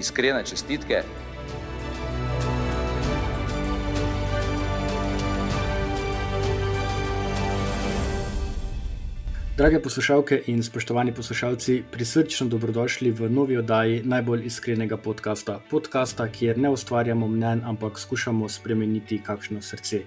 Iskrene čestitke. Drage poslušalke in spoštovani poslušalci, prisrčno dobrodošli v novi oddaji najbolj iskrenega podcasta. Podcasta, kjer ne ustvarjamo mnen, ampak skušamo spremeniti kakšno srce.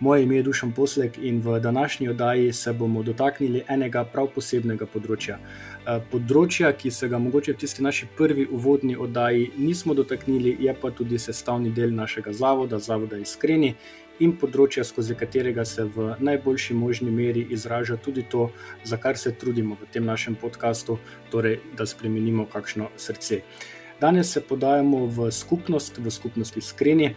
Moje ime je Dušan Poslek in v današnji oddaji se bomo dotaknili enega prav posebnega področja. Eh, področja, ki se ga mogoče v tisti naši prvi uvodni oddaji nismo dotaknili, je pa tudi sestavni del našega zavoda, zavoda Iskreni in področja, skozi katerega se v najboljši možni meri izraža tudi to, za kar se trudimo v tem našem podkastu, torej da spremenimo kakšno srce. Danes se podajamo v skupnost, v skupnosti Iskreni.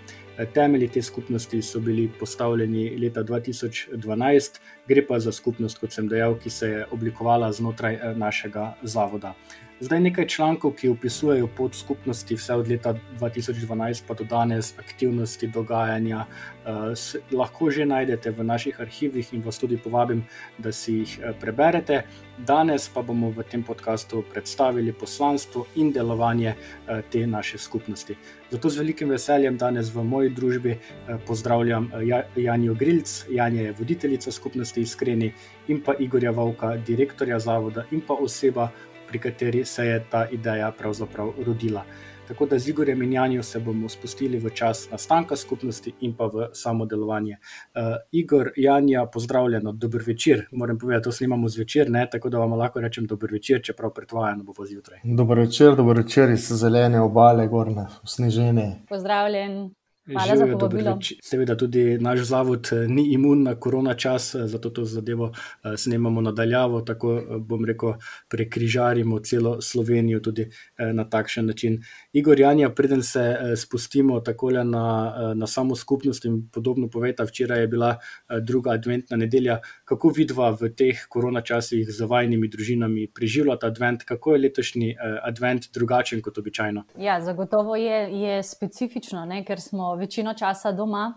Temelji te skupnosti so bili postavljeni leta 2012, gre pa za skupnost, kot sem dejal, ki se je oblikovala znotraj eh, našega zavoda. Zdaj nekaj člankov, ki opisujejo pot skupnosti, vse od leta 2012 pa do danes, aktivnosti, dogajanja, eh, lahko že najdete v naših arhivih in vas tudi povabim, da si jih eh, preberete. Danes pa bomo v tem podkastu predstavili poslanstvo in delovanje eh, te naše skupnosti. Zato z velikim veseljem danes v moji družbi eh, pozdravljam eh, ja-, Janjo Grilc, Janja je voditeljica skupnosti Iskreni in pa Igorja Vauka, direktorja zavoda in pa oseba, pri kateri se je ta ideja pravzaprav rodila. Tako da z Igorjem in Janjo se bomo spustili v čas nastanka skupnosti in pa v samo delovanje. Uh, Igor, Janja, pozdravljeno, dober večer. Moram povedati, to snimamo zvečer, ne? tako da vam lahko rečem dober večer, čeprav predvajano bo zjutraj. Dober večer, dober večer iz zelene obale, gorne, snežene. Pozdravljen. Hvala za povabilo. Seveda tudi naš zavod eh, ni imun na korona čas, eh, zato to zadevo eh, snemamo nadaljavo, tako bom rekel, prekrižarimo celo Slovenijo tudi na takšen način. Igor Janja, preden se spustimo takole na, na samo skupnost in podobno poveta, včeraj je bila druga adventna nedelja, kako vidva v teh korona časih z vajnimi družinami preživljata advent, kako je letošnji advent drugačen kot običajno? Ja, zagotovo je, je specifično, ne, ker smo večino časa doma,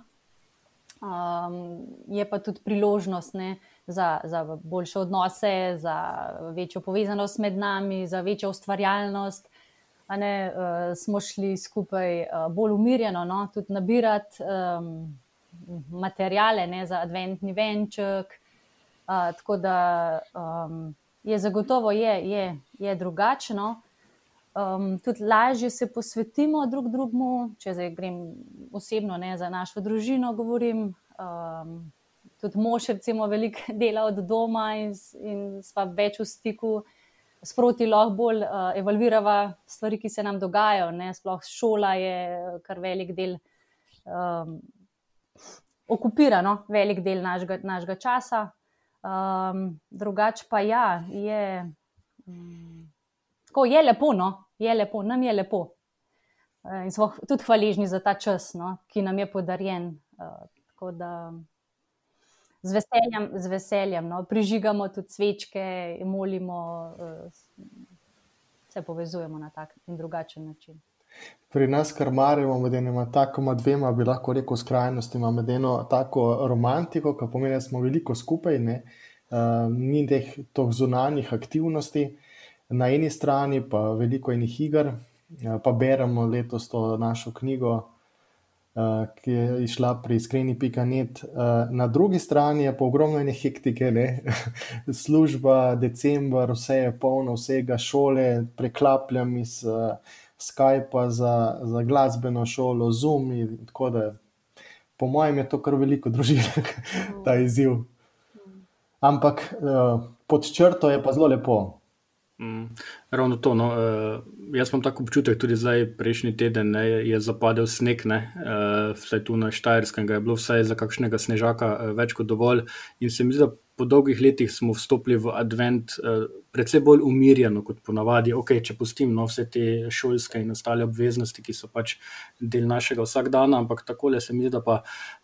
um, je pa tudi priložnost ne, za, za boljše odnose, za večjo povezanost med nami, za večjo ustvarjalnost. Ne, uh, smo šli skupaj uh, bolj umirjeno, no, tudi nabirati um, materijale ne, za adventni venček. Uh, tako da um, je zagotovo je, je, je drugačno um, tudi lažje se posvetimo drug drugemu, če zdaj grem osebno, ne za našo družino, govorim. Um, tudi mož, recimo, veliko dela od doma in, in sva več v stiku. Sproti lahko bolj uh, evalvirava stvari, ki se nam dogajajo. Ne? Sploh šola je kar velik del, um, okupirano, velik del našega, našega časa. Um, drugače pa ja, je, um, je lepo, no? je lepo, nam je lepo. Eh, in smo tudi hvaležni za ta čas, no, ki nam je podarjen. Eh, tako da z veseljem, z veseljem no, prižigamo tudi svečke molimo, eh, se povezujemo na tak in drugačen način. Pri nas, kar marimo med enima takoma dvema, bi lahko rekel skrajnosti, imamo med eno tako romantiko, ki pomeni, da smo veliko skupaj, ne, uh, ni teh zunanjih aktivnosti, uh, na eni strani pa veliko enih iger, ja, pa beremo letos to našo knjigo, uh, ki je išla pri iskreni.net. Uh, eh, na drugi strani je pa ogromno ene hektike, ne? služba, decembr, vse je polno, vsega šole, preklapljam iz uh, Skypa za, za glasbeno šolo, Zoom. In, tako da, po mojem, je to kar veliko družin, ta izziv. Ampak uh, pod črto je pa zelo lepo. Mm, ravno to. No, uh, jaz imam tako občutek, tudi zdaj, prejšnji teden ne, je zapadel sneg, ne, uh, vsaj tu na Štajerskem, je bilo vsaj za kakšnega snežaka uh, več kot dovolj. In se mi zdi, da po dolgih letih smo vstopili v advent uh, predvsej bolj umirjeno kot ponavadi. Ok, če pustim no, vse te šolske in ostale obveznosti, ki so pač del našega vsakdana, ampak takole se mi zdi, da pa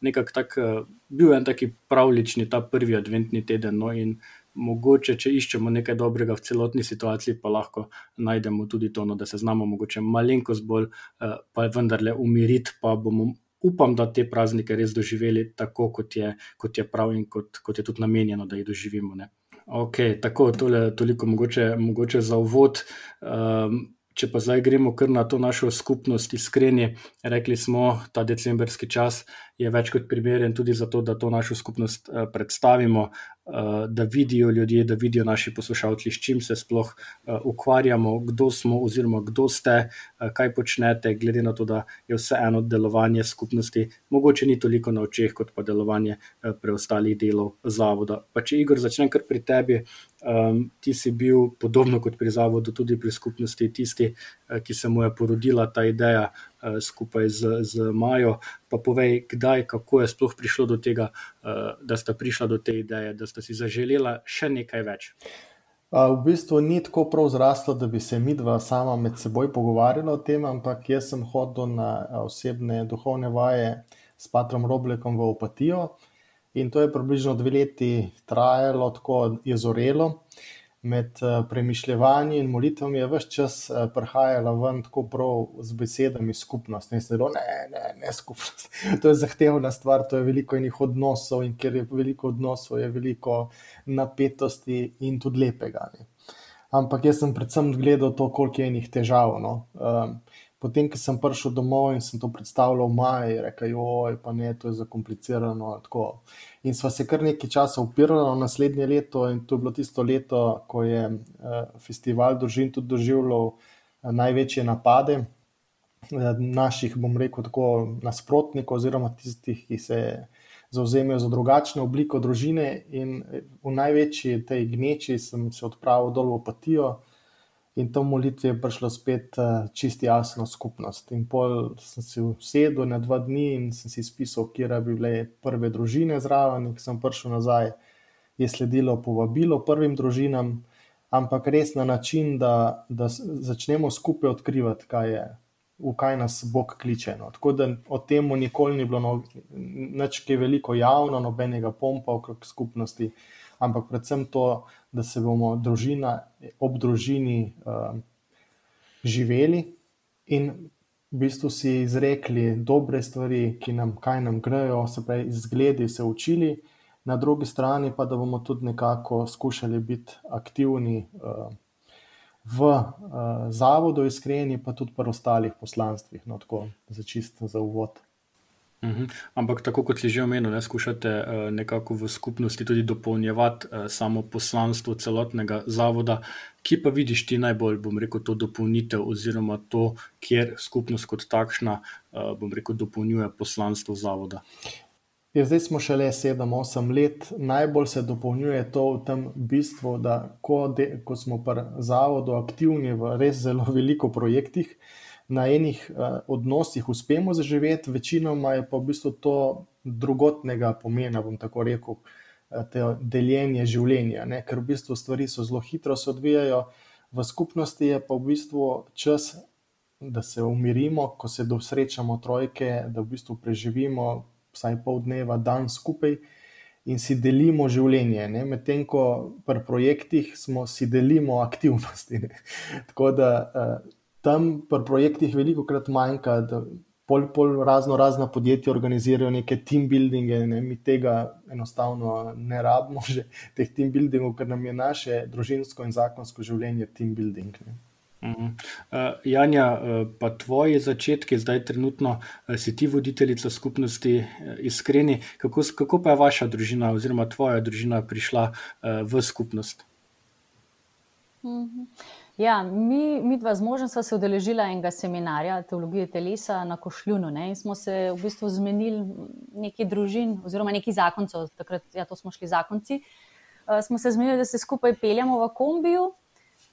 nekako tak, uh, bil en taki pravlični ta prvi adventni teden. No, in mogoče, če iščemo nekaj dobrega v celotni situaciji, pa lahko najdemo tudi to, no, da se znamo mogoče malenkost bolj, uh, pa vendarle umiriti, pa bomo upam, da te praznike res doživeli tako, kot je, kot je prav in kot, kot je tudi namenjeno, da jih doživimo. Ne? Ok, tako tole, toliko mogoče, mogoče za uvod. Um, Če pa zdaj gremo kar na to našo skupnost, iskreni, rekli smo, ta decembrski čas je več kot primeren tudi zato, da to našo skupnost uh, predstavimo, uh, da vidijo ljudje, da vidijo naši poslušalci, s čim se sploh uh, ukvarjamo, kdo smo oziroma kdo ste, kaj počnete, glede na to, da je vseeno delovanje skupnosti mogoče ni toliko na očeh, kot pa delovanje preostalih delov zavoda. Pa če Igor začne kar pri tebi, um, ti si bil podobno kot pri zavodu, tudi pri skupnosti tisti, ki se mu je porodila ta ideja uh, skupaj z, z Majo. Pa povej, kdaj, kako je sploh prišlo do tega, uh, da sta prišla do te ideje, da sta si zaželela še nekaj več. V bistvu ni tako prav zraslo, da bi se mi dva sama med seboj pogovarjala o tem, ampak jaz sem hodil na osebne duhovne vaje s Patrom Roblekom v Opatijo in to je približno dve leti trajalo, tako je zorelo. Med uh, premišljevanji in molitvami je vse čas uh, prihajala ven tako prav z besedami skupnost. Ne, zelo, ne, ne, ne skupnost. to je zahtevna stvar, to je veliko enih odnosov in ker je veliko odnosov, je veliko napetosti in tudi lepega. Ne. Ampak jaz sem predvsem gledal to, koliko je enih težav. No. Um, potem, ko sem prišel domov in sem to predstavljal v Maji, rekel, oj, pa ne, to je zakomplicirano. Tako. In sva se kar nekaj časa upirala na naslednje leto, in to je bilo tisto leto, ko je uh, festival Družin tudi doživljal uh, največje napade uh, naših, bom rekel, tako nasprotnikov, oziroma tistih, ki se zauzemajo za drugačno obliko družine. In v največji tej gneči sem se odpravil dol v apatijo. In to molitvi je prišlo spet uh, čisti jasno skupnost. In pol sem si usedel na dva dni in sem si spisal, kje bi bile prve družine zraven. Ko sem prišel nazaj, je sledilo povabilo prvim družinam, ampak res na način, da, da začnemo skupaj odkrivati, kaj je, v kaj nas Bog kliče. No. Tako da o tem nikoli ni bilo no, nič, ki je veliko javno, nobenega pompa okrog skupnosti ampak predvsem to, da se bomo družina, ob družini uh, živeli in v bistvu si izrekli dobre stvari, ki nam kaj nam grejo, se pravi, izgledi se učili, na drugi strani pa da bomo tudi nekako skušali biti aktivni. Uh, V uh, zavodu, iskreni, pa tudi pri ostalih poslanstvih, no, tako za čisto za uvod. Uhum. Ampak tako kot si že omenil, ne, skušate uh, nekako v skupnosti tudi dopolnjevati uh, samo poslanstvo celotnega zavoda. Kje pa vidiš ti najbolj, bom rekel, to dopolnitev, oziroma to, kjer skupnost kot takšna, uh, bom rekel, dopolnjuje poslanstvo zavoda? Ja, zdaj smo šele 7-8 let, najbolj se dopolnjuje to v tem bistvu, da ko, de, ko smo pri zavodu aktivni v res zelo veliko projektih, uh, na enih uh, odnosih uspemo zaživeti, večinoma je pa v bistvu to drugotnega pomena, bom tako rekel, uh, te deljenje življenja, ne? ker v bistvu stvari so zelo hitro se odvijajo, v skupnosti je pa v bistvu čas, da se umirimo, ko se dosrečamo trojke, da v bistvu preživimo vsaj pol dneva, dan skupaj. In si delimo življenje, medtem ko pri projektih smo si delimo aktivnosti. Tako da uh, tam pri projektih veliko krat manjka, da pol, pol razno razna podjetja organizirajo neke team buildinge, ne? mi tega enostavno ne rabimo, že teh team buildingov, ker nam je naše družinsko in zakonsko življenje team building. Ne? Uh, Janja, uh, pa tvoji začetki, zdaj trenutno uh, si ti voditeljica skupnosti Iskreni. Kako, kako pa je vaša družina oziroma tvoja družina prišla uh, v skupnost? Uh -huh. Ja, mi, mi dva z možem sva se udeležila enega seminarja teologije telesa na Košljunu ne, in smo se v bistvu zmenili neki družin oziroma neki zakoncev, takrat, ja, to smo šli zakonci, uh, smo se zmenili, da se skupaj peljamo v kombiju.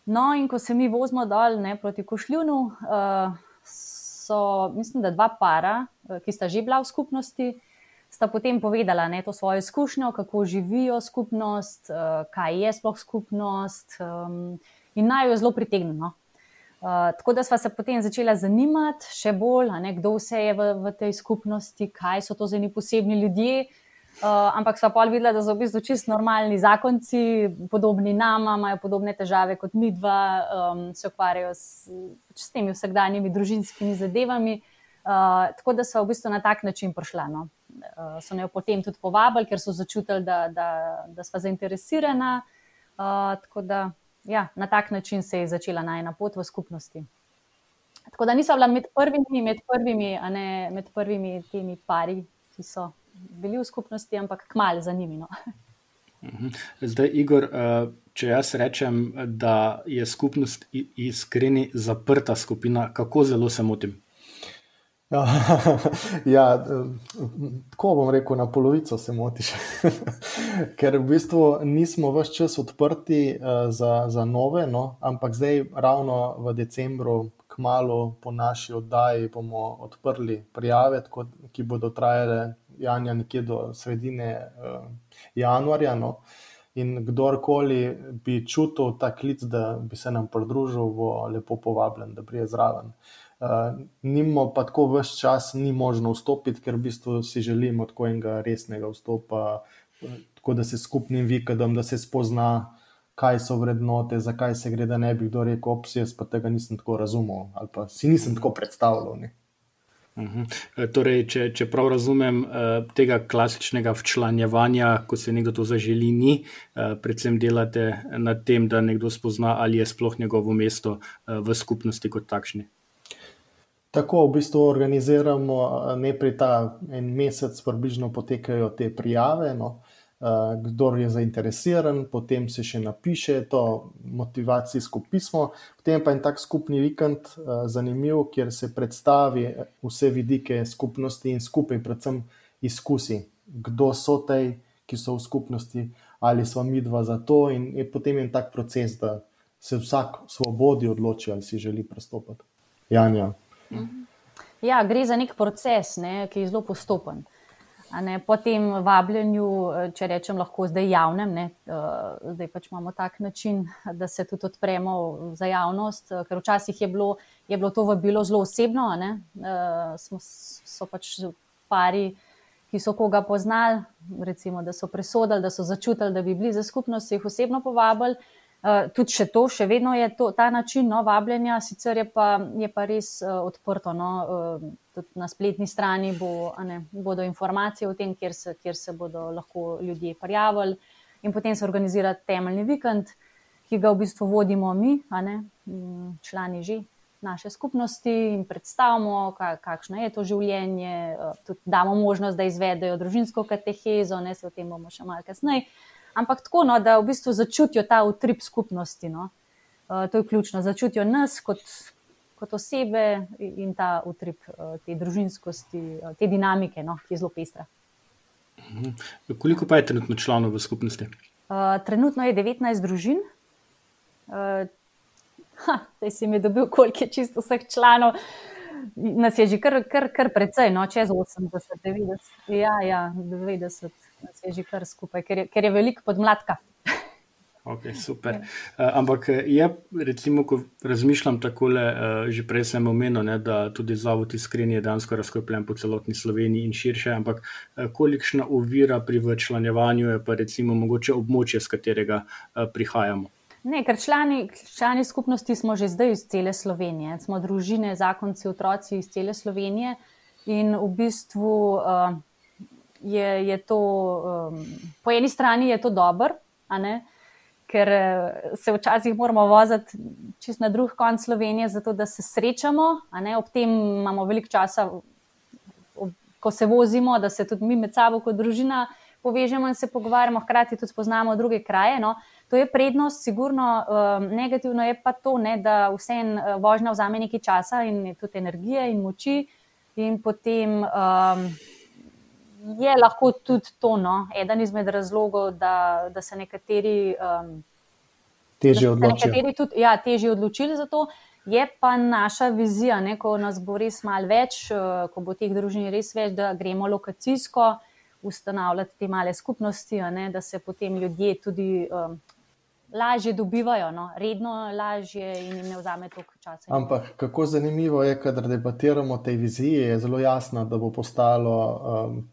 No, in ko se mi vozimo dol ne, proti Košljunu, uh, so, mislim, da dva para, uh, ki sta že bila v skupnosti, sta potem povedala ne, to svojo izkušnjo, kako živijo skupnost, uh, kaj je sploh skupnost um, in naj jo zelo pritegneno. Uh, tako da smo se potem začela zanimati še bolj, ne, kdo vse je v, v tej skupnosti, kaj so to za neki posebni ljudje. Uh, ampak so pa videla, da so v bistvu čisto normalni zakonci, podobni nama, imajo podobne težave kot mi dva, um, se ukvarjajo s, s temi vsakdanjimi družinskimi zadevami. Uh, tako da so v bistvu na tak način prišla. No. Uh, so jo potem tudi povabili, ker so začutili, da, da, da smo zainteresirana. Uh, tako da ja, na tak način se je začela najna pot v skupnosti. Tako da nisem bila med prvimi, med prvimi, ne, med prvimi temi pari, ki so bili v skupnosti, ampak kmalo za njimi. No. Mhm. Zdaj, Igor, če jaz rečem, da je skupnost iskreni zaprta skupina, kako zelo se motim? Ja, ja, tako bom rekel, na polovico se motiš. Ker v bistvu nismo vse čas odprti uh, za, za nove, no? ampak zdaj, ravno v decembru, kmalo po naši oddaji, bomo odprli prijave, tako, ki bodo trajale janja nekje do sredine uh, januarja. No? In kdorkoli bi čutil ta klic, da bi se nam pridružil, bo lepo povabljen, da prije zraven. Uh, Nimo pa tako vse čas ni možno vstopiti, ker v bistvu si želimo tako enega resnega vstopa, tako da se skupnim vikadom, da se spozna, kaj so vrednote, zakaj se gre, da ne bi kdo rekel, opsijas, pa tega nisem tako razumel ali pa si nisem tako predstavljal. Ne. Uhum. Torej, če, če prav razumem, tega klasičnega včlanjevanja, ko se nekdo to zaželi, ni, predvsem delate na tem, da nekdo spozna, ali je sploh njegovo mesto v skupnosti kot takšni. Tako v bistvu organiziramo, najprej ta en mesec, približno potekajo te prijave. No. Kdor je zainteresiran, potem se še napiše to motivacijsko pismo, potem pa je tak skupni vikend, zanimiv, kjer se predstavi vse vidike skupnosti in skupaj, predvsem izkusi, kdo so te, ki so v skupnosti, ali smo mi dva za to. In je potem en tak proces, da se vsak svobodi odloči, ali si želi pristopiti. Janja. Ja, gre za nek proces, ne, ki je zelo postopen. Ne, po tem vabljenju, če rečem, lahko zdaj javnem, ne, uh, zdaj pač imamo tak način, da se tudi odpremo za javnost, ker včasih je bilo, je bilo to vabilo zelo osebno. Ne, smo, so pač pari, ki so koga poznali, recimo, da so presodili, da so začutili, da bi bili za skupnost, jih osebno povabili. Uh, tudi še to, še vedno je to, ta način no, vabljenja, sicer je pa, je pa res uh, odprto. No, uh, tudi na spletni strani bo, ne, bodo informacije o tem, kjer se, kjer se bodo lahko ljudje prijavili, in potem se organizira temeljni vikend, ki ga v bistvu vodimo mi, ne, člani že naše skupnosti in predstavimo, kakšno je to življenje. Uh, tudi damo možnost, da izvedejo družinsko katehezo, ne se o tem bomo še malce kasneje ampak tako, no, da v bistvu začutijo ta utrip skupnosti. No. Uh, to je ključno, začutijo nas kot, kot osebe in ta utrip uh, te družinskosti, uh, te dinamike, no, ki je zelo pestra. Mhm. Koliko pa je trenutno članov v skupnosti? Uh, trenutno je 19 družin. Uh, ha, zdaj si mi dobil, koliko je čisto vseh članov. Nas je že kar, kar, kar precej, no, čez 80, 90. Ja, ja, 90 nas je že kar skupaj, ker je, ker je veliko podmladka. Okay, super. Uh, ampak eh, je, recimo, ko razmišljam tako, uh, eh, že prej sem omenil, ne, da tudi zavod iskreni je dansko razkopljen po celotni Sloveniji in širše, ampak uh, kolikšna ovira pri včlanjevanju je pa recimo mogoče območje, z katerega uh, prihajamo? Ne, ker člani, člani skupnosti smo že zdaj iz cele Slovenije. Smo družine, zakonci, otroci iz cele Slovenije in v bistvu. Uh, je, je to um, po eni strani je to dobro, ker eh, se včasih moramo voziti čist na drug konc Slovenije, zato da se srečamo. Ob tem imamo veliko časa, ko se vozimo, da se tudi mi med sabo, kot družina, povežemo in se pogovarjamo, hkrati tudi spoznamo druge kraje. No. To je prednost, sigurno, um, negativno je pa to, ne, da vse en eh, vožnja vzame nekaj časa in tudi energije in moči, in potem. Um, je lahko tudi to no, eden izmed razlogov, da, da se nekateri, um, težje odločijo. Nekateri tudi ja, težje odločili za to. Je pa naša vizija, ne, ko nas bo res malo več, uh, ko bo teh družin res več, da gremo lokacijsko, ustanavljati te male skupnosti, ne, da se potem ljudje tudi um, lažje dobivajo, no, redno lažje in jim ne vzame toliko časa. Ampak kako zanimivo je, kadar debatiramo o tej viziji, je zelo jasno, da bo postalo um,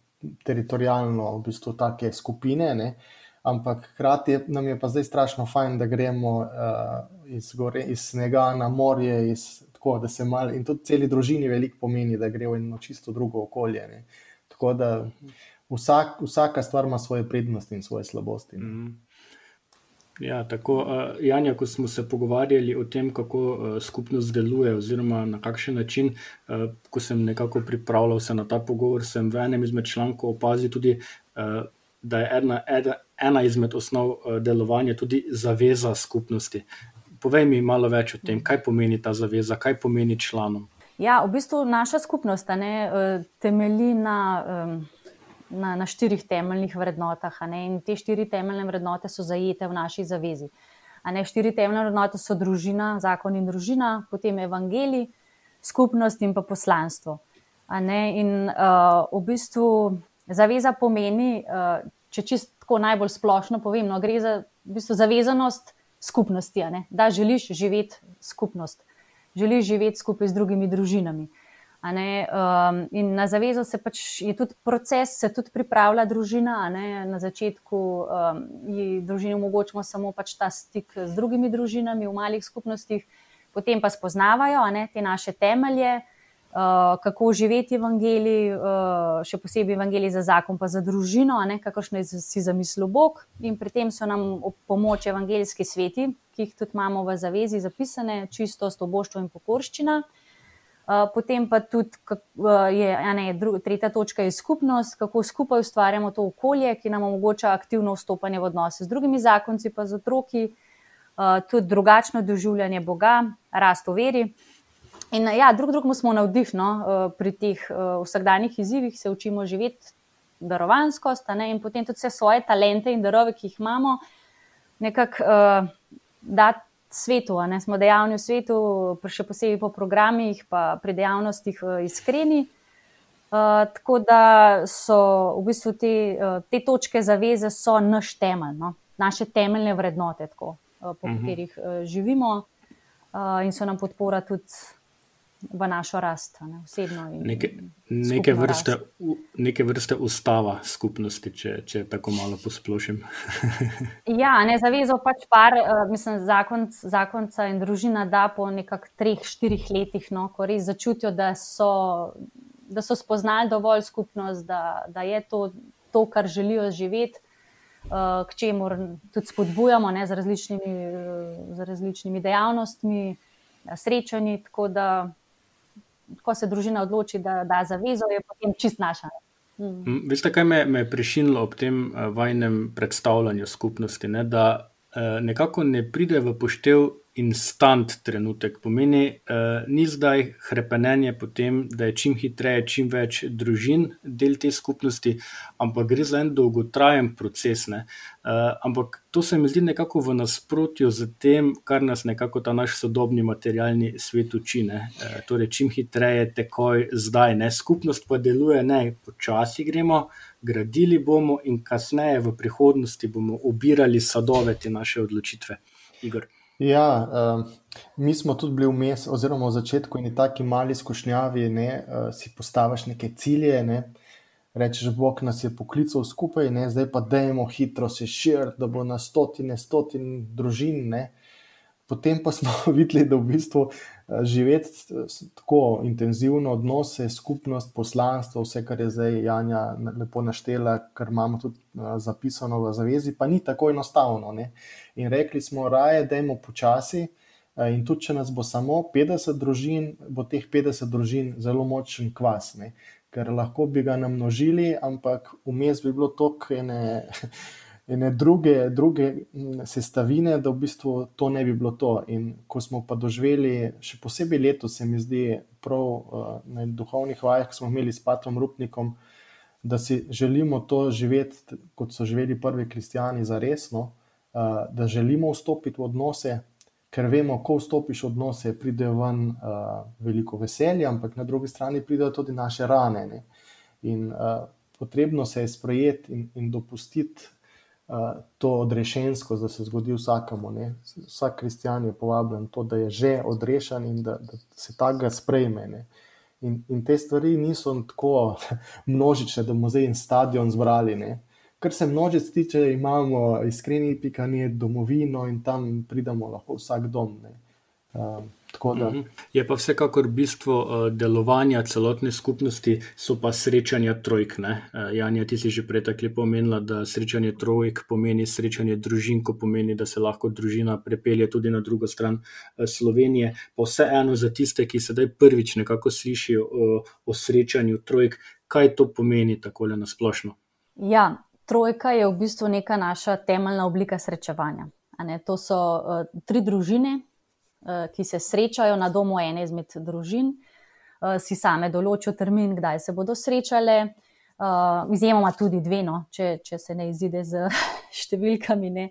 teritorijalno v bistvu take skupine. Ne. Ampak hkrati nam je pa zdaj strašno fajn, da gremo uh, iz, gore, iz snega na morje, iz, tako da se malo in tudi celi družini veliko pomeni, da gre v eno čisto drugo okolje. Ne. Tako da vsak, vsaka stvar ima svoje prednosti in svoje slabosti. Mm -hmm. Ja, tako, uh, Janja, ko smo se pogovarjali o tem, kako uh, skupnost deluje, oziroma na kakšen način, uh, ko sem nekako pripravljal se na ta pogovor, sem v enem izmed člankov opazil tudi, uh, da je ena, ena, ena izmed osnov uh, delovanja tudi zaveza skupnosti. Povej mi malo več o tem, kaj pomeni ta zaveza, kaj pomeni članom. Ja, v bistvu naša skupnost ne, temelji na. Um, na, na štirih temeljnih vrednotah. In te štiri temeljne vrednote so zajete v naši zavezi. Ne, štiri temeljne vrednote so družina, zakon in družina, potem evangeli, skupnost in pa poslanstvo. In uh, v bistvu zaveza pomeni, uh, če čisto najbolj splošno povem, no, gre za v bistvu zavezanost skupnosti, da želiš živeti skupnost, želiš živeti skupaj z drugimi družinami. Um, in na zavezo se pač je tudi proces, se tudi pripravlja družina. Na začetku um, družini omogočamo samo pač ta stik z drugimi družinami v malih skupnostih, potem pa spoznavajo ne, te naše temelje, uh, kako živeti evangeliji, uh, še posebej evangeliji za zakon, pa za družino, kakršno je si zamislil Bog. In pri tem so nam v pomoč evangeljski sveti, ki jih tudi imamo v zavezi zapisane, čistost, oboštvo in pokorščina. Eh, potem pa tudi uh, je ena, druga, tretja točka, je skupnost, kako skupaj ustvarjamo to okolje, ki nam omogoča aktivno vstopanje v odnose z drugimi zakonci, pa z otroki, uh, tudi drugačno doživljanje Boga, rast v veri. In ja, drug drugemu smo navdihno pri teh vsakdanjih izzivih, se učimo živeti darovanskost ne, in potem tudi vse svoje talente in darove, ki jih imamo, nekako uh, dati svetu, ne? smo dejavni v svetu, še posebej po programih, pa pri dejavnostih uh, iskreni. Uh, tako da so v bistvu te, uh, te točke zaveze naš temelj, no? naše temeljne vrednote, tako, po uh mhm. -huh. katerih živimo, uh, in so nam podpora tudi v našo rast, ne, osebno. Neke, neke, vrste, neke vrste ustava skupnosti, če, če tako malo posplošim. ja, ne zavezo pač par, uh, mislim, zakon, zakonca in družina da po nekak treh, štirih letih, no, ko res začutijo, da so, da so spoznali dovolj skupnost, da, da je to, to, kar želijo živeti. Uh, k čemu tudi spodbujamo ne, z, različnimi, z različnimi dejavnostmi, srečanji. Tako da ko se družina odloči, da da zavezo, je potem čist naša. Mm. Veste, kaj me, me je prišinilo ob tem uh, vajnem predstavljanju skupnosti? Ne? Da uh, nekako ne pride v poštev instant trenutek. Pomeni, uh, ni zdaj krepenje po tem, da je čim hitreje, čim več družin del te skupnosti, ampak gre za en dolgotrajen proces. Uh, ampak to se mi zdi nekako v nasprotju z tem, kar nas nekako ta naš sodobni materialni svet uči. Uh, torej, čim hitreje, takoj, zdaj. Ne? Skupnost pa deluje, ne, počasi gremo. Gradili bomo, in kasneje, v prihodnosti, bomo obirali sadove te naše odločitve. Igor. Ja, uh, mi smo tudi bili vmes, oziroma v začetku, in tako mali skušnjavi, ne, uh, si postaviš neke cilje. Ne, rečeš, Bog nas je poklical skupaj, ne, zdaj pa dajmo hitro se širiti, da bo na stotine, stotine družin. Ne. Potem pa smo videli, da v bistvu eh, živeti tako intenzivno odnose, skupnost, poslanstvo, vse, kar je zdaj Janja lepo naštela, kar imamo tudi eh, zapisano v zavezi, pa ni tako enostavno. Ne? In rekli smo, raje, da imamo počasi. Eh, in tudi, če nas bo samo 50 družin, bo teh 50 družin zelo močen kvas, ne? ker lahko bi ga namnožili, ampak vmes bi bilo toliko ene ene druge, druge sestavine, da v bistvu to ne bi bilo to. In ko smo pa doživeli, še posebej letos, se mi zdi, prav uh, na duhovnih vajah, ki smo imeli s Patrom Rupnikom, da si želimo to živeti, kot so živeli prvi kristijani, za resno, uh, da želimo vstopiti v odnose. Ker vemo, ko vstopiš v odnose, pride ven uh, veliko veselja, ampak na drugi strani pridejo tudi naše rane. Ne? In uh, potrebno se je sprejeti in, in dopustiti uh, to odrešensko, da se zgodi vsakemu. Ne? Vsak kristjan je povabljen to, da je že odrešen in da, da se tega sprejme. Ne? In, in te stvari niso tako množične, da zdaj en stadion zbrali. Ne? Kar se množic tiče, imamo iskreni pikanje, domovino in tam pridemo lahko vsak dom. Um, da... Mhm. Je pa vsekakor bistvo uh, delovanja celotne skupnosti, so pa srečanja trojk. Uh, Janja, ti si že prej tako lepo omenila, da srečanje trojk pomeni srečanje družin, ko pomeni, da se lahko družina prepelje tudi na drugo stran uh, Slovenije. Pa vseeno za tiste, ki sedaj prvič nekako slišijo uh, o srečanju trojk, kaj to pomeni tako na splošno? Ja, trojka je v bistvu neka naša temeljna oblika srečevanja. To so uh, tri družine, Eh, ki se srečajo na domu ene izmed družin, eh, si same določijo termin, kdaj se bodo srečale. Eh, izjemoma tudi dve, no, če, če se ne izide z številkami. Ne.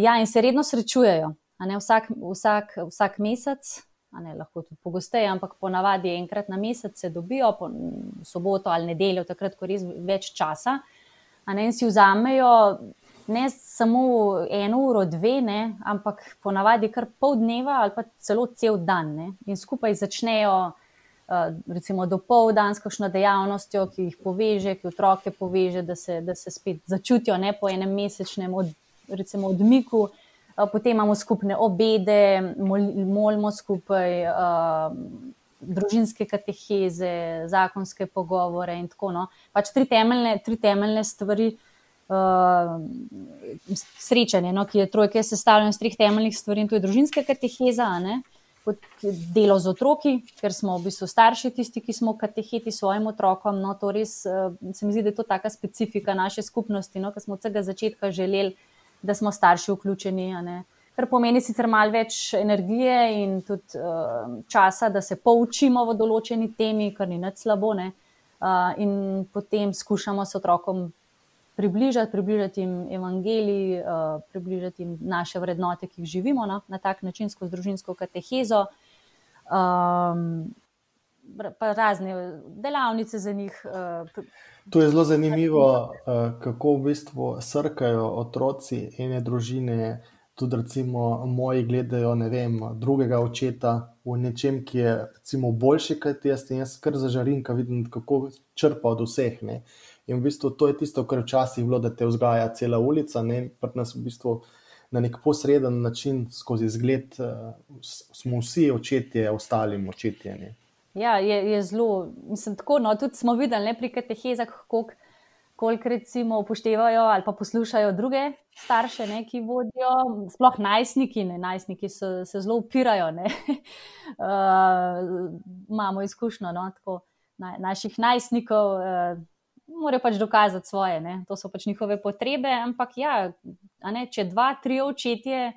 Ja, in se redno srečujejo, ne, vsak, vsak, vsak mesec, ne, lahko tudi pogosteje, ampak ponavadi enkrat na mesec se dobijo, po soboto ali nedeljo, takrat, ko res več časa. Ne, in si vzamejo ne samo eno uro, dve, ne, ampak ponavadi kar pol dneva ali pa celo cel dan. Ne, in skupaj začnejo, uh, recimo, do pol dan s kakšno dejavnostjo, ki jih poveže, ki otroke poveže, da se, da se spet začutijo ne, po enem mesečnem od, recimo, odmiku. Uh, potem imamo skupne obede, mol, molimo skupaj. Uh, Družinske kateheze, zakonske pogovore, in tako naprej. Pač tri temeljne, tri temeljne stvari, uh, uh, srečanje, no, ki je trojke sestavljeno iz treh temeljnih stvari, in to je družinska kateheza, ne, delo z otroki, ker smo v bistvu starši, tisti, ki smo kateheti svojim otrokom. No, to res uh, se mi zdi, da je to taka specifika naše skupnosti, no, ker smo od vsega začetka želeli, da smo starši vključeni. Kar pomeni sicer malo več energije in tudi uh, časa, da se poučimo v določeni temi, kar ni nič slabo. Uh, in potem skušamo s otrokom približati, približati jim evangeliji, uh, približati jim naše vrednote, ki jih živimo na, na tak način, skozi družinsko katehezo. Um, pa razne delavnice za njih. Uh, to je zelo zanimivo, uh, kako v bistvu srkajo otroci ene družine. Tudi, recimo, moji gledajo vem, drugega očeta v nečem, ki je recimo, boljši kot jaz, in jaz kar zažarim, ko vidim, kako črpa od vseh. Ne. In v bistvu to je tisto, kar včasih bilo, da te vzgaja cela ulica, ne pa nas v bistvu na nek posreden način skozi zgled, uh, smo vsi očetje, ostalim očetje. Ne. Ja, je, je zelo, mislim, tako. No, tudi smo videli ne, pri katehezah, koliko kolik recimo upoštevajo ali pa poslušajo druge starše, ne, ki vodijo, sploh najstniki, ne, najstniki so, se zelo upirajo. uh, imamo izkušnjo no, tako, na, naših najstnikov. Uh, morajo pač dokazati svoje, ne? to so pač njihove potrebe. Ampak, ja, ne, če dva, tri očetje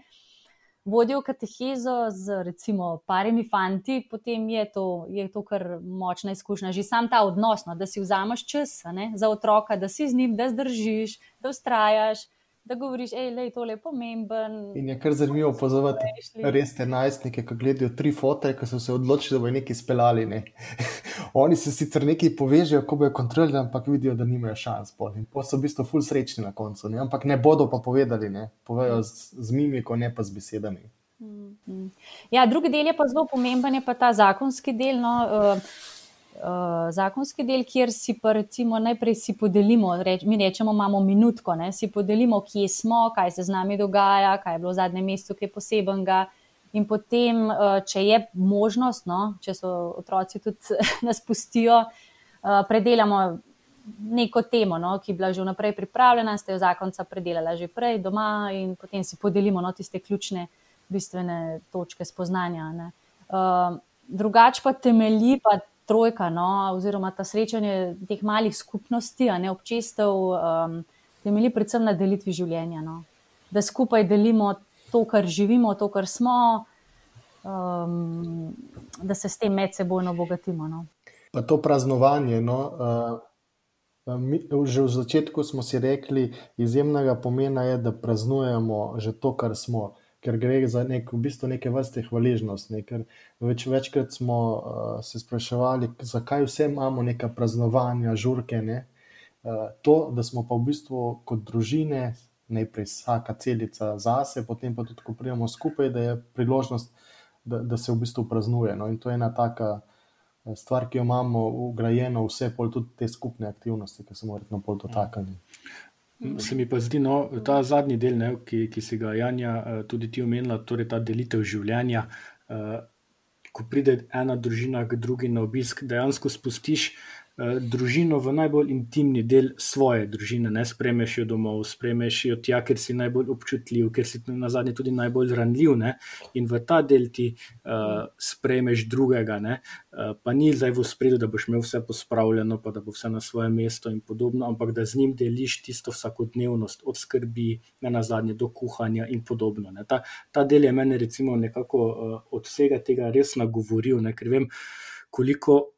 vodijo katehezo z recimo parimi fanti, potem je to, je to kar močna izkušnja. Že sam ta odnos, no, da si vzameš čas ne, za otroka, da si z njim, da zdržiš, da ustrajaš da govoriš, da je to le pomemben. In je kar zanimivo opazovati res te najstnike, ki gledajo tri fote, ki so se odločili, da bodo nekaj speljali. Ne. Oni se sicer nekaj povežejo, ko bojo kontrolirali, ampak vidijo, da nimajo šans. In pa so v bistvu ful srečni na koncu. Ne. Ampak ne bodo pa povedali, ne. povejo z, z mimiko, ne pa z besedami. Mm-hmm. Ja, drugi del je pa zelo pomemben, je pa ta zakonski del. No, uh, uh, zakonski del, kjer si pa recimo najprej si podelimo, reč, mi rečemo, imamo minutko, ne, si podelimo, kje smo, kaj se z nami dogaja, kaj je bilo v zadnjem mestu, kaj posebenega. In potem, uh, če je možnost, no, če so otroci tudi nas pustijo, uh, predelamo neko temo, no, ki je bila že vnaprej pripravljena, ste jo zakonca predelala že prej doma, in potem si podelimo no, tiste ključne, bistvene točke spoznanja. Uh, drugač pa temelji pa trojka, no, oziroma ta srečanje teh malih skupnosti, a ne občestev, um, temelji predvsem na delitvi življenja. No. Da skupaj delimo to, kar živimo, to, kar smo, um, da se s tem medsebojno obogatimo. No. Pa to praznovanje. No, uh... Mi, že v začetku smo si rekli, izjemnega pomena je, da praznujemo že to, kar smo ker gre za nek, v bistvu neke vrste hvaležnost. Ne? Več, večkrat smo uh, se spraševali, zakaj vse imamo neka praznovanja, žurke. Ne? To, da smo pa v bistvu kot družine, najprej vsaka celica zase, potem pa tudi, ko pridemo skupaj, da je priložnost, da, da se v bistvu praznuje. No? In to je ena taka stvar, ki jo imamo ugrajeno, vse pol tudi te skupne aktivnosti, ki se moramo bolj dotakniti. Se mi pa zdi, da no, ta zadnji del, ne, ki, ki si ga Janja tudi ti omenila, torej ta delitev življenja, ko pride ena družina k drugi na obisk, dejansko spustiš Eh, družino v najbolj intimni del svoje družine, ne spremeš jo domov, spremeš jo tja, ker si najbolj občutljiv, ker si na zadnje tudi najbolj ranljiv. Ne? In v ta del ti uh, spremeš drugega, uh, pa ni zdaj v spredju, da boš imel vse pospravljeno, pa da bo vse na svojem mestu in podobno, ampak da z njim deliš tisto vsakodnevnost, od skrbi, ne na zadnje do kuhanja in podobno. Ta, ta del je meni, recimo, nekako uh, od vsega tega res nagovoril, ne? ker vem, koliko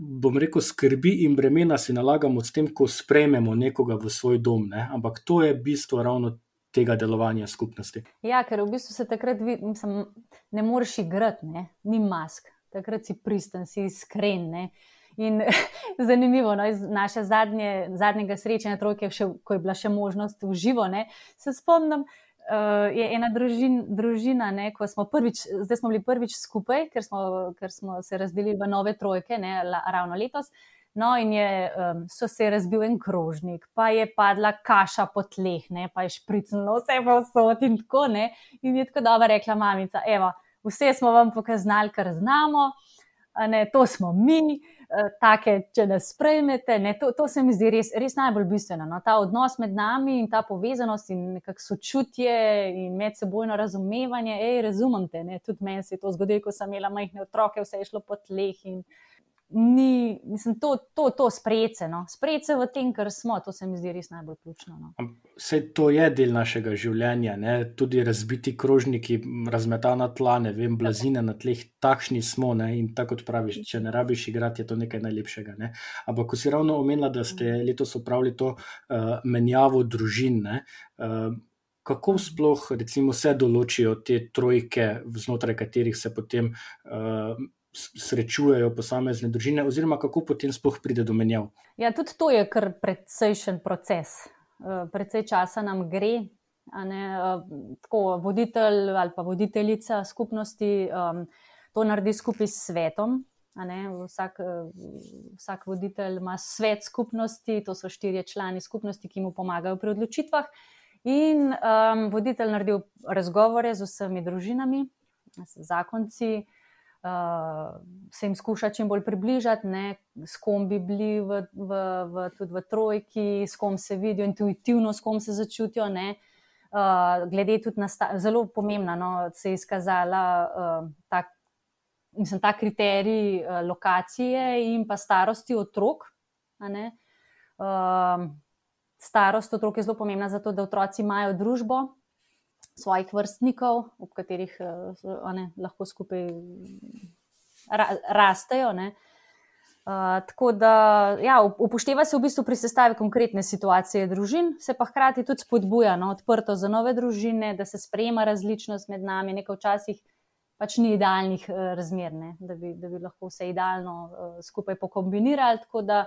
bom rekel, skrbi in bremena si nalagamo s tem, ko sprejmemo nekoga v svoj dom. Ne? Ampak to je bistvo ravno tega delovanja skupnosti. Ja, ker v bistvu se takrat mislim, ne moreš igrati, ne? ni mask, takrat si pristen, si iskren. Ne? In zanimivo, no, iz naše zadnje, zadnjega srečanja, trojke, še, ko je bila še možnost v živo, ne, se spomnim, uh, je ena družin, družina, ne, ko smo prvič, zdaj smo bili prvič skupaj, ker smo, ker smo se razdelili v nove trojke, ne, la, ravno letos. No, in je, um, so se razbil en krožnik, pa je padla kaša po tleh, ne, pa je špricnilo vse v vsot in tako ne. In je tako dobro rekla mamica, evo, vse smo vam pokazali, kar znamo, ne, to smo mi. Take, če nas sprejmete. To, to se mi zdi res, res najbolj bistveno. No? Ta odnos med nami in ta povezanost in nekako sočutje in medsebojno razumevanje. Ej, razumem te, ne? tudi meni se je to zgodilo, ko sem imela majhne otroke, vse je šlo po tleh. In, ni, mislim, to, to, to sprejece, no? sprejece v tem, kar smo, to se mi zdi res najbolj ključno. No? Vse to je del našega življenja, ne? tudi razbiti krožniki, razmetana tla, ne vem, blazine na tleh, takšni smo. Ne? In tako kot praviš, če ne rabiš igrati, je to nekaj najlepšega. Ne? Ampak, ko si ravno omenila, da ste letos opravili to uh, menjavo družin. Uh, Kako sploh, recimo, se določijo te trojke, znotraj katerih se potem uh, srečujejo posamezne družine, oziroma kako potem sploh pride do menjav. Ja, tudi to je kar precejšen proces. Eh, precej časa nam gre. Ne, eh, tako voditelj ali pa voditeljica skupnosti um, to naredi skupaj s svetom. Vsak, vsak voditelj ima svet skupnosti, to so štirje člani skupnosti, ki mu pomagajo pri odločitvah. In um, voditelj naredi razgovore z vsemi družinami, z zakonci, uh, uh, se jim skuša čim bolj približati, ne, s kom bi bili v, v, v, tudi v trojki, s kom se vidijo, intuitivno, s kom se začutijo. Ne. Uh, glede tudi na zelo pomembna, no, se je izkazala uh, ta, mislim, ta kriterij uh, lokacije in pa starosti otrok. Starost otrok je zelo pomembna, zato da otroci imajo družbo, svojih vrstnikov, ob katerih uh, ne, lahko skupaj ra, rastejo. Uh, tako da ja, upošteva se v bistvu pri sestavi konkretne situacije družin, se pa hkrati tudi spodbuja no, odprto za nove družine, da se sprejema različnost med nami, nekaj včasih pač ni idealnih uh, razmer, ne, da, bi, da bi lahko vse idealno uh, skupaj pokombinirali. Tako da,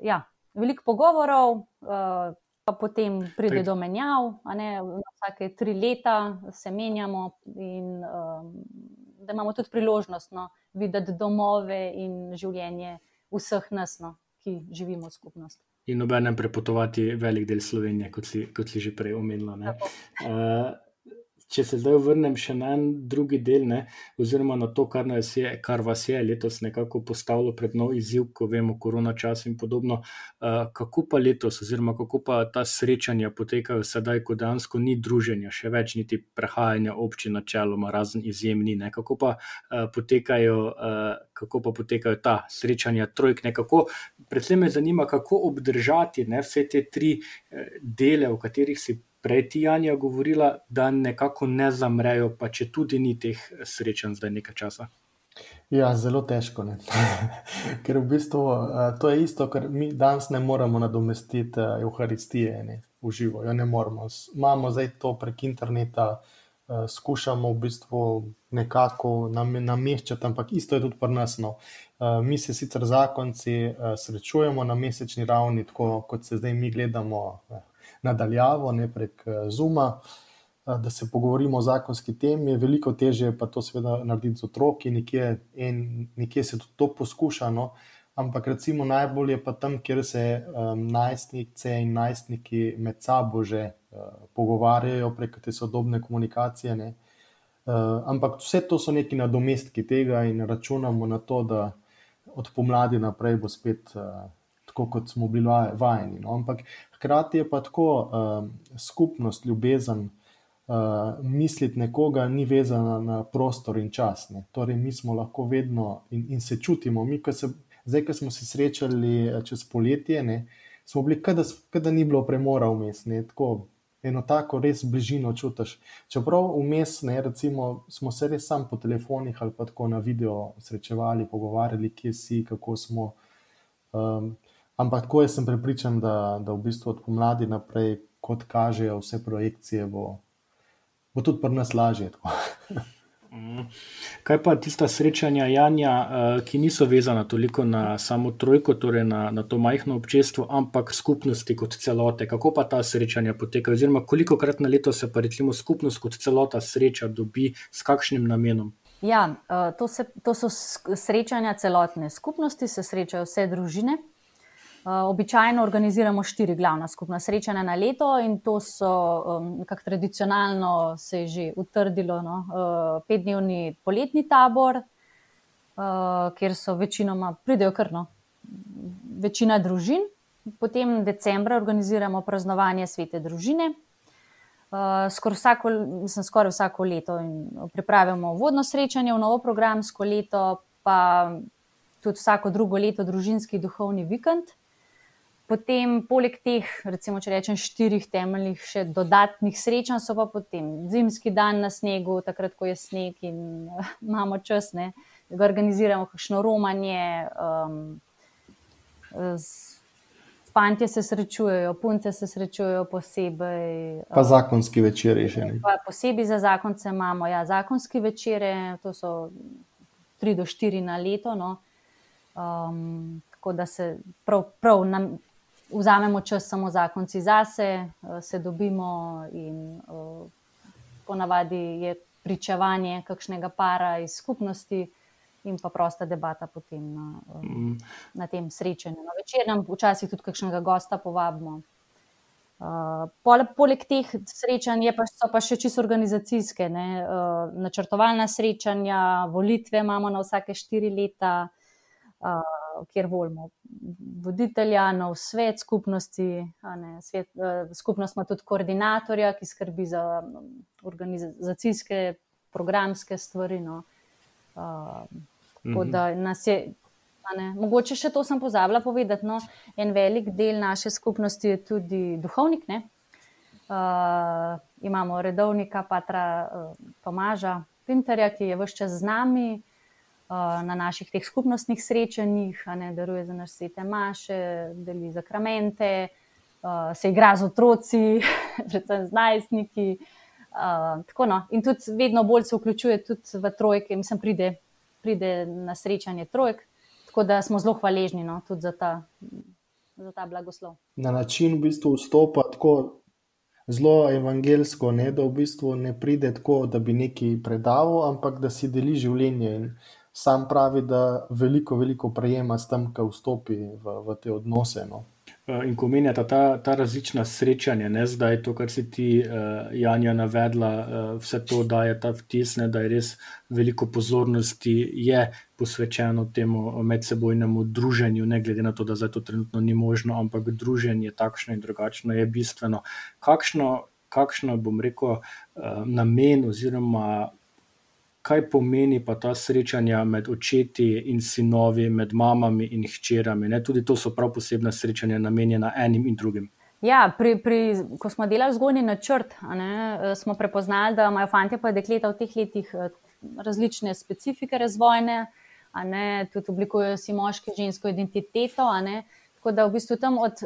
ja, veliko pogovorov, uh, pa potem pride tak. do menjav, vsake tri leta se menjamo, in um, da imamo tudi priložnost no, videti domove in življenje vseh nas, no, ki živimo v skupnosti. In obenem prepotovati velik del Slovenije, kot si, kot si že prej omenila. Če se zdaj vrnem še na en drugi del, ne, oziroma na to, kar, je, kar vas je letos nekako postavilo pred nov izziv, ko vemo, korona čas in podobno, uh, kako pa letos, oziroma kako pa ta srečanja potekajo sedaj, ko dejansko ni druženja, še več niti prehajanja občin načeloma, razen izjemni. Ne, kako, pa, uh, potekajo, uh, kako pa potekajo ta srečanja trojk, nekako. Predvsem me zanima, kako obdržati ne, vse te tri dele, o katerih si prej ti Janja govorila, da nekako ne zamrejo, pa če tudi ni teh srečanj zdaj nekaj časa. Ja, zelo težko. Ker v bistvu uh, to je isto, kar mi danes ne moremo nadomestiti uh, Euharistije ne, v živo. Jo ne moremo. Imamo zdaj to prek interneta, uh, skušamo v bistvu nekako nam, nameščati, ampak isto je tudi pri nas. No. Mi se sicer zakonci srečujemo na mesečni ravni, tako kot se zdaj mi gledamo nadaljavo, ne prek Zuma, da se pogovorimo o zakonski temi. Veliko težje je pa to seveda narediti z otroki, nekje, in nekje se tudi to poskuša. No? Ampak recimo najbolj je pa tam, kjer se um, najstnice in najstniki med sabo že uh, pogovarjajo prek te sodobne komunikacije. Ne? Uh, ampak vse to so neki nadomestki tega in računamo na to, da od pomladi naprej bo spet uh, tako, kot smo bili vajeni. No? Ampak hkrati je pa tako uh, skupnost, ljubezen, uh, misliti nekoga ni vezana na prostor in čas. Ne? Torej, mi smo lahko vedno in, in se čutimo. Mi, ko se, zdaj, ko smo se srečali čez poletje, ne, smo bili, kot da ni bilo premora vmes. Tako, eno tako res bližino čutiš. Čeprav vmes, ne, recimo, smo se res sam po telefonih ali pa tako na video srečevali, pogovarjali, kje si, kako smo. Um, ampak tako jaz sem prepričan, da, da v bistvu od pomladi naprej, kot kažejo vse projekcije, bo, bo tudi pri nas lažje. Mhm. Kaj pa tista srečanja Janja, eh, ki niso vezana toliko na samo trojko, torej na, na to majhno občestvo, ampak skupnosti kot celote? Kako pa ta srečanja potekajo, oziroma koliko krat na leto se pa recimo skupnost kot celota sreča, dobi s kakšnim namenom? Ja, eh, to, se, to so srečanja celotne skupnosti, se srečajo vse družine. Eh, običajno organiziramo štiri glavna skupna srečanja na leto, in to so nekako tradicionalno se je že utrdilo. No, uh, petdnevni poletni tabor, uh, kjer so večinoma pridejo krno, večina družin. Potem decembra organiziramo praznovanje svete družine. Skoraj vsako, mislim, skoraj vsako leto pripravimo vodno srečanje v novo programsko leto, pa tudi vsako drugo leto družinski duhovni vikend. Potem, poleg teh, recimo, če rečem, štirih temeljnih, še dodatnih srečanj, so pa potem zimski dan na snegu, takrat, ko je sneg in uh, imamo čas, ne, da organiziramo kakšno romanje. Um, Fantje se srečujejo, punce se srečujejo posebej. Pa zakonski večeri že ne. Posebej za zakonce imamo ja, zakonski večere, to so tri do štiri na leto. No. Um, tako da se prav, prav nam, vzamemo čas samo zakonci zase, eh, se dobimo in uh, ponavadi je pričevanje kakšnega para iz skupnosti in pa prosta debata potem na, um, na tem srečanju. Na večernem včasih tudi kakšnega gosta povabimo. Uh, poleg teh srečanj pa so pa še čisto organizacijske, ne? uh, načrtovalna srečanja, volitve imamo na vsake štiri leta. Uh, kjer volimo voditelja, nov svet skupnosti. Svet, uh, skupnost ima tudi koordinatorja, ki skrbi za um, organizacijske, programske stvari. No. Uh, tako da mhm. nas je. Ne, mogoče še to sem pozabila povedati. No, en velik del naše skupnosti je tudi duhovnik. Uh, imamo redovnika, patra uh, Tomaža Pinterja, ki je vse čas z nami, Eh, na naših teh skupnostnih srečanjih, ne, daruje za naše svete maše, deli zakramente, uh, se igra z otroci, predvsem z najstniki. Uh, no. In tudi vedno bolj se vključuje tudi v trojke, mislim, pride, pride na srečanje trojk, tako da smo zelo hvaležni no, tudi za ta, za ta blagoslov. Na način v bistvu vstopa tako. Zelo evangelsko, ne, da v bistvu ne pride tako, da bi nekaj predaval, ampak da si deli življenje. In sam pravi, da veliko, veliko prejema s tem, ko vstopi v, v te odnose. No. Eh, in ko menjata ta, ta različna srečanja, ne zdaj to, kar si ti, uh, Janja, navedla, uh, vse to daje ta vtis, ne, da je res veliko pozornosti je posvečeno temu medsebojnemu druženju, ne glede na to, da zdaj to trenutno ni možno, ampak druženje takšno in drugačno je bistveno. Kakšno, kakšno bom rekel, uh, namen oziroma kaj pomeni pa ta srečanja med očeti in sinovi, med mamami in hčerami. Ne? Tudi to so prav posebna srečanja, namenjena enim in drugim. Ja, pri, pri, ko smo delali zgornji načrt, ne, eh, smo prepoznali, da imajo fanti in dekleta v teh letih eh, različne specifike razvojne, ne, tudi oblikujejo si moški in žensko identiteto. Tako da v bistvu tam od,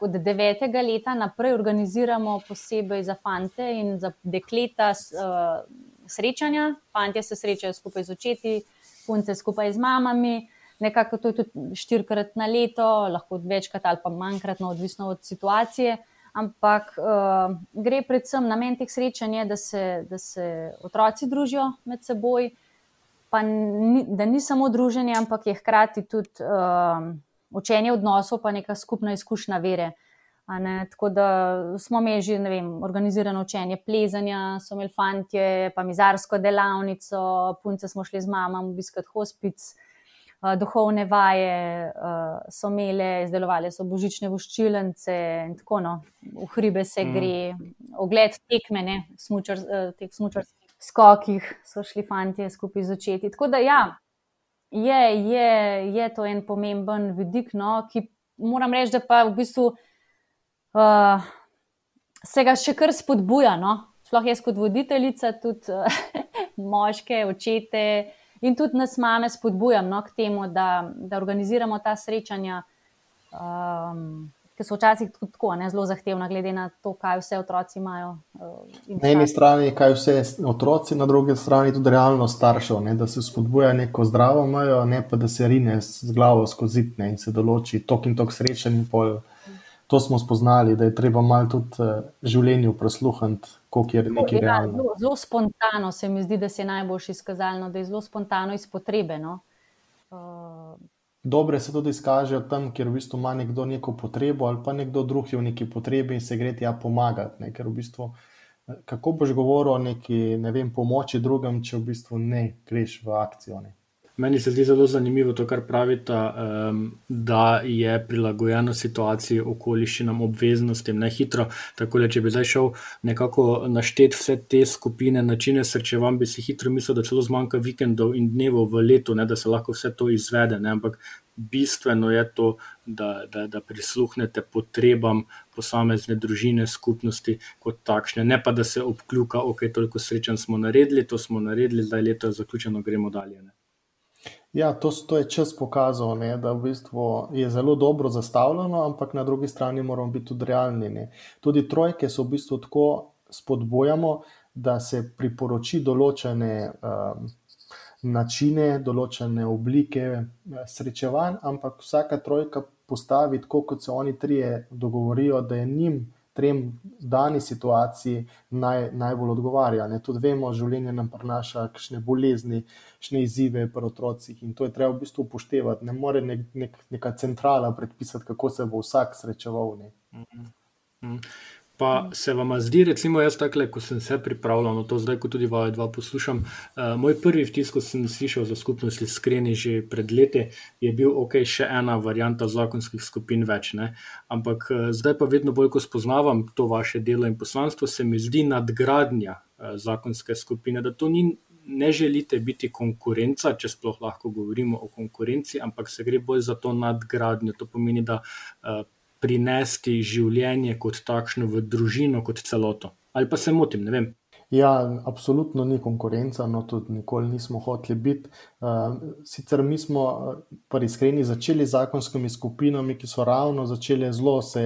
od devetega leta naprej organiziramo posebej za fante in za dekleta. Uh, srečanja, fanti se srečajo skupaj z očeti, punce skupaj z mamami. nekako to je tudi štirikrat na leto, lahko večkrat ali pa manjkrat, no, odvisno od situacije. Ampak uh, gre predvsem namen teh srečanj, da, da se otroci družijo med seboj, pa ni, da ni samo druženje, ampak je hkrati tudi uh, učenje odnosov, pa neka skupna izkušnja vere. Tako da smo imeli že vem, organizirano učenje plezanja, so imeli fantje, pa mizarsko delavnico, punce smo šli z mamom obiskati hospic, uh, duhovne vaje so imeli, izdelovali so božične voščilence in tako no, v hribe se mm. gre, ogled tekme, smučar, uh, teh smučarskih skokih so šli fantje skupaj z očeti. Tako da ja, je, je, je to en pomemben vidik, no, ki moram reči, da pa v bistvu uh, se ga še kar spodbuja. No. Sploh jaz kot voditeljica, tudi uh, moške, očete in tudi nas mame spodbujam no, k temu, da, da organiziramo ta srečanja. Um, ki so včasih tudi tako ne, zelo zahtevna, glede na to, kaj vse otroci imajo. Uh, na eni strani, kaj vse otroci, na drugi strani tudi realno staršev, ne, da se spodbuja neko zdravo mejo, ne pa da se rine z glavo skozi zid in se določi tok in tok srečen. To smo spoznali, da je treba malo tudi uh, življenju prosluhati, koliko je nekaj ja, realno. Zelo, zelo spontano se mi zdi, da se je najboljši izkazalo, da je zelo spontano iz potrebe. No? Uh, dobre se tudi izkažejo tam, kjer v bistvu ima nekdo neko potrebo ali pa nekdo drug je v neki potrebi in se gre tja pomagati. Ne? Ker v bistvu, eh, kako boš govoril o neki ne vem, pomoči drugem, če v bistvu ne greš v akcijo. Ne? Meni se zdi zelo zanimivo to, kar pravite, um, da je prilagojeno situaciji, okoliščinam, obveznostim, ne hitro. Tako da, če bi zdaj šel nekako našteti vse te skupine, načine srčevanj, bi si hitro mislil, da celo zmanjka vikendov in dnevov v letu, ne, da se lahko vse to izvede. Ne. Ampak bistveno je to, da, da, da prisluhnete potrebam posamezne družine, skupnosti kot takšne, ne pa da se obkljuka, ok, toliko srečen smo naredili, to smo naredili, zdaj leto je zaključeno, gremo dalje. Ne. Ja, to, to je čas pokazal, ne, da v bistvu je zelo dobro zastavljeno, ampak na drugi strani moramo biti tudi realni. Ne. Tudi trojke so v bistvu tako spodbujamo, da se priporoči določene um, načine, določene oblike eh, srečevanj, ampak vsaka trojka postavi tako, kot se oni trije dogovorijo, da je njim trem dani situaciji naj, najbolj odgovarja. Ne? Tudi vemo, življenje nam prinaša kakšne bolezni, kakšne izzive pri otrocih in to je treba v bistvu upoštevati. Ne more nek, nek, neka centrala predpisati, kako se bo vsak srečeval. Mm -hmm. Pa se vam zdi, recimo, jaz takole, ko sem se pripravljal na to, zdaj, ko tudi vaje dva poslušam. Uh, moj prvi vtis, ko sem slišal za skupnost Iskreni že pred leti, je bil, ok, še ena varianta zakonskih skupin več. Ne? Ampak uh, zdaj pa vedno bolj, ko spoznavam to vaše delo in poslanstvo, se mi zdi nadgradnja uh, zakonske skupine, da to ni. Ne želite biti konkurenca, če sploh lahko govorimo o konkurenci, ampak se gre bolj za to nadgradnjo. To pomeni, da uh, prinesti življenje kot takšno v družino, kot celoto. Ali pa se motim, ne vem. Ja, absolutno ni konkurenca, no tudi nikoli nismo hoteli biti. Uh, sicer mi smo eh, pri iskreni začeli z zakonskimi skupinami, ki so ravno začele zelo se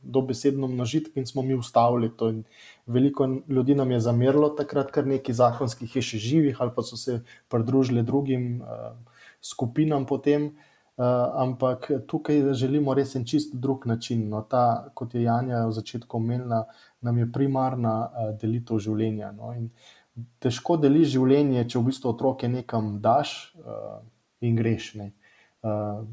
dobesedno množiti in smo mi ustavili to. In veliko ljudi nam je zamerilo takrat, ker nekaj zakonskih je še živih ali pa so se pridružili drugim uh, skupinam potem. Uh, ampak tukaj želimo res en čist drug način. No, ta, kot je Janja v začetku omenila, nam je primarna uh, delitev življenja. No, težko deliš življenje, če v bistvu otroke nekam daš uh, in greš. Uh,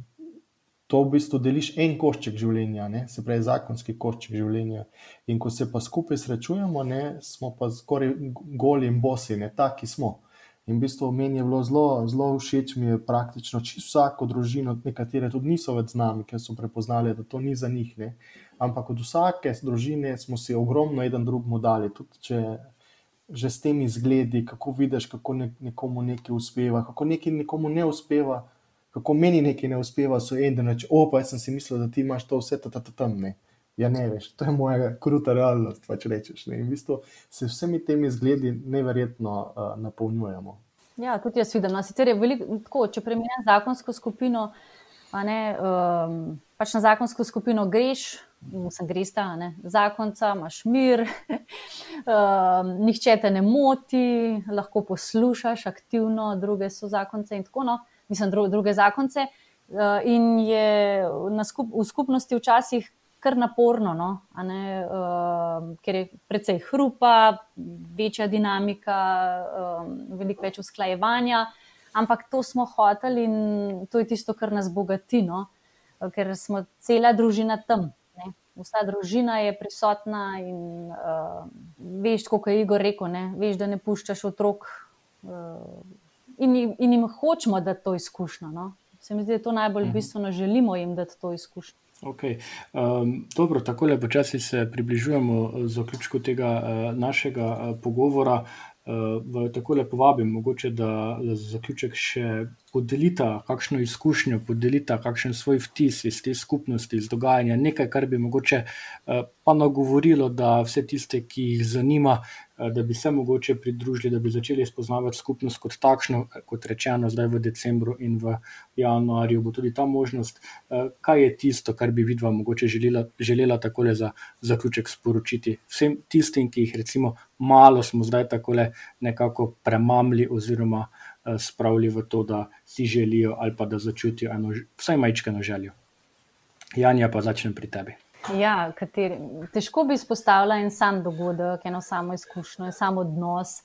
to v bistvu deliš en košček življenja, ne? se pravi zakonski košček življenja. In ko se pa skupaj srečujemo, ne, smo pa skoraj goli in bosi, ne taki smo. In v bistvu meni je bilo zelo, zelo všeč, mi je praktično čisto vsako družino, nekatere tudi niso več z nami, ker so prepoznali, da to ni za njih. Ne. Ampak od vsake družine smo si ogromno en drugemu dali. Že s temi zgledi, kako vidiš, kako ne, nekomu nekaj uspeva, kako nekaj nekomu ne uspeva, kako meni nekaj ne uspeva, so en dan reč, opa, jaz sem si mislil, da ti imaš to vse tam, tam, ne. Ja, ne veš, to je moja kruta realnost. Pač rečeš, v bistvu se vsemi temi zgledi neverjetno uh, napolnjujemo. Ja, tudi jaz vidim. No, sicer je veliko tako, če premenim zakonsko skupino, ne, um, pač na zakonsko skupino greš, sem gresta, ne, zakonca, imaš mir, um, nihče te ne moti, lahko poslušaš aktivno, druge so zakonce in tako naprej. No. mislim, druge zakonce. In je skup, v skupnosti včasih kar naporno, no? ne, uh, ker je precej hrupa, večja dinamika, uh, veliko več usklajevanja. Ampak to smo hoteli in to je tisto, kar nas bogati, no? ker smo cela družina tam. Ne? Vsa družina je prisotna in uh, veš, kot je Igor rekel, ne? veš, da ne puščaš otrok. Uh, in, in jim hočemo dati to izkušnjo. No? Se mi zdi, da je to najbolj mhm. bistveno, želimo jim dati to izkušnjo. Okay. Um, dobro, tako le počasi se približujemo zaključku tega uh, našega uh, pogovora. Uh, tako le povabim, mogoče da za zaključek še podelita kakšno izkušnjo, podelita kakšen svoj vtis iz te skupnosti, iz dogajanja, nekaj, kar bi mogoče uh, pa nagovorilo, da vse tiste, ki jih zanima, da bi se mogoče pridružili, da bi začeli spoznavati skupnost kot takšno, kot rečeno, zdaj v decembru in v januarju bo tudi ta možnost. Uh, kaj je tisto, kar bi vidva mogoče želela, želela takole za zaključek sporočiti vsem tistim, ki jih recimo malo smo zdaj takole nekako premamli oziroma Eh, spravili v to, da si želijo ali pa da začutijo eno, vsaj majčkano željo. Janja, pa začnem pri tebi. Ja, kateri, težko bi izpostavila en sam dogodek, eno samo izkušnjo, en sam odnos.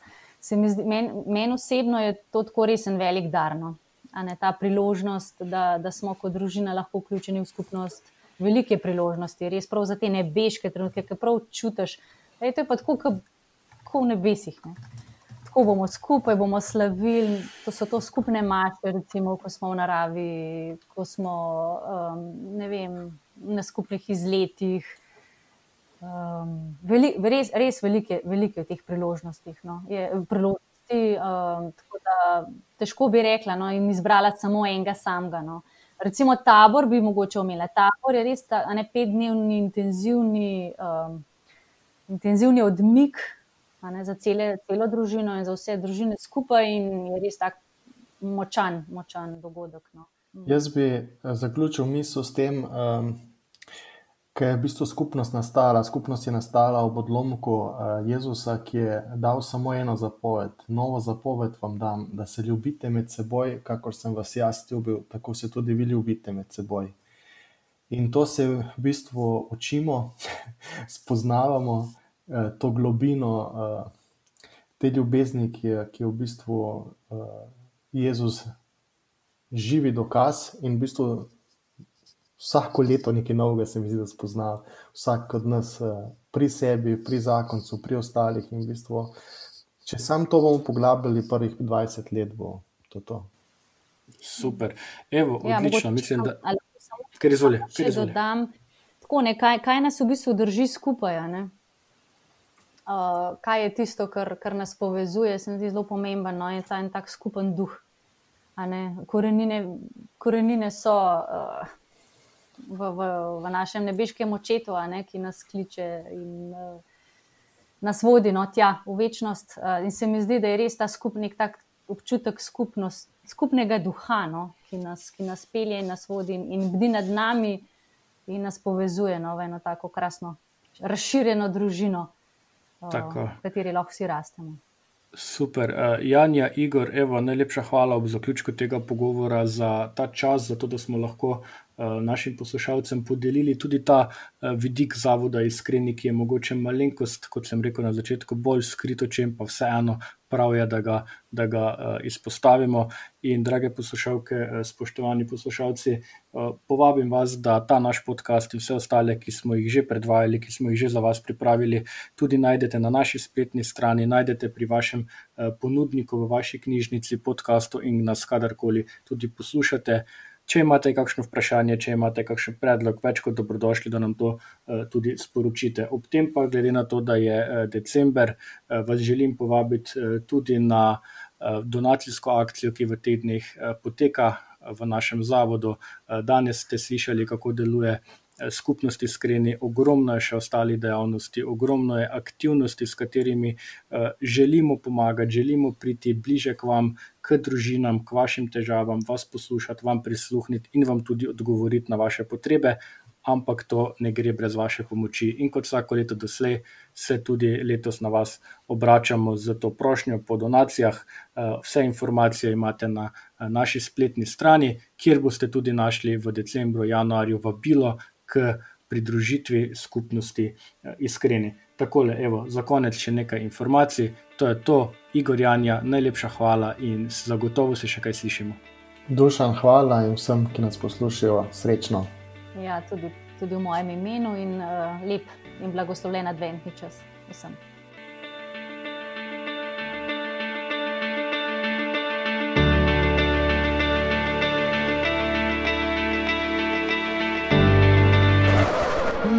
Meni men, men osebno je to tako resen velik dar. No? Ne, ta priložnost, da, da smo kot družina lahko vključeni v skupnost, velike priložnosti, res prav za te nebeške trenutke, ki prav čutiš. To je pa tako, kot v nebesih. Ne? tako bomo skupaj, bomo slavili, to so to skupne mače, recimo, ko smo v naravi, ko smo um, vem, na skupnih izletih. Um, veli, res, res velike, velike teh priložnostih. No, je, priložnosti um, da, težko bi rekla no, in izbrala samo enega samega. No. Recimo tabor bi mogoče omenila. Tabor je res ta ne petdnevni intenzivni, um, intenzivni odmik ne, za cele, celo družino in za vse družine skupaj, in je res tako močan, močan dogodek. No. Mm. Jaz bi eh, zaključil misel s tem, um, ker je v bistvu skupnost nastala. Skupnost je nastala ob odlomku uh, Jezusa, ki je dal samo eno zapoved. Novo zapoved vam dam, da se ljubite med seboj, kakor sem vas jaz ljubil, tako se tudi vi ljubite med seboj. In to se v bistvu učimo, spoznavamo. Eh, to globino uh, te ljubezni, ki je, ki je v bistvu uh, Jezus živi dokaz in v bistvu vsako leto nekaj novega se mi zdi, da spozna vsak od nas uh, pri sebi, pri zakoncu, pri ostalih. In v bistvu, če sam to bomo poglabljali, prvih 20 let bo to. to. Super, Evo, ja, odlično, mislim, da je to zelo dobro. Kaj, kaj nas v bistvu drži skupaj? uh, kaj je tisto, kar, kar nas povezuje, se mi zdi zelo pomembno. No? Je ta en tak skupen duh. Korenine, korenine so uh, v, v, v našem nebeškem očetu, ki nas kliče in uh, nas vodi no, tja v večnost. Uh, in se mi zdi, da je res ta skupnik, tak občutek skupnost, skupnega duha, no? ki, nas, ki nas pelje in nas vodi in, in bdi nad nami in nas povezuje no, v eno tako krasno, razširjeno družino v kateri lahko vsi rastemo. Super. Uh, Janja, Igor, evo, najlepša hvala ob zaključku tega pogovora za ta čas, za to, da smo lahko našim poslušalcem podelili tudi ta uh, vidik zavoda Iskreni, ki je mogoče malenkost, kot sem rekel na začetku, bolj skrito, če pa vseeno prav je, da ga, da ga uh, izpostavimo. In, drage poslušalke, spoštovani poslušalci, povabim vas, da ta naš podcast in vse ostale, ki smo jih že predvajali, ki smo jih že za vas pripravili, tudi najdete na naši spletni strani, najdete pri vašem ponudniku, v vaši knjižnici, podkastu in nas kadarkoli tudi poslušate. Če imate kakšno vprašanje, če imate kakšen predlog, več kot dobrodošli, da nam to uh, tudi sporočite. Ob tem pa, glede na to, da je uh, december, uh, vas želim povabiti tudi na donacijsko akcijo, ki v teh dneh poteka v našem zavodu. Danes ste slišali, kako deluje Eh, skupnosti iskreni, ogromno je še ostalih dejavnosti, ogromno je aktivnosti, s katerimi uh, želimo pomagati, želimo priti bliže k vam, k družinam, k vašim težavam, vas poslušati, vam prisluhniti in vam tudi odgovoriti na vaše potrebe. ampak to ne gre brez vaše pomoči. In kot vsako leto doslej, se tudi letos na vas obračamo z to prošnjo po donacijah. Vse informacije imate na naši spletni strani, kjer boste tudi našli v decembru, januarju vabilo k pridružitvi skupnosti Iskreni. Takole, evo, za konec še nekaj informacij. To je to, Igor Janja, najlepša hvala in zagotovo se še kaj slišimo. Dušan, hvala in vsem, ki nas poslušajo, srečno. Ja, tudi, tudi v mojem imenu in uh, lep in blagoslovljen adventni čas vsem.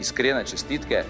Iskrene čestitke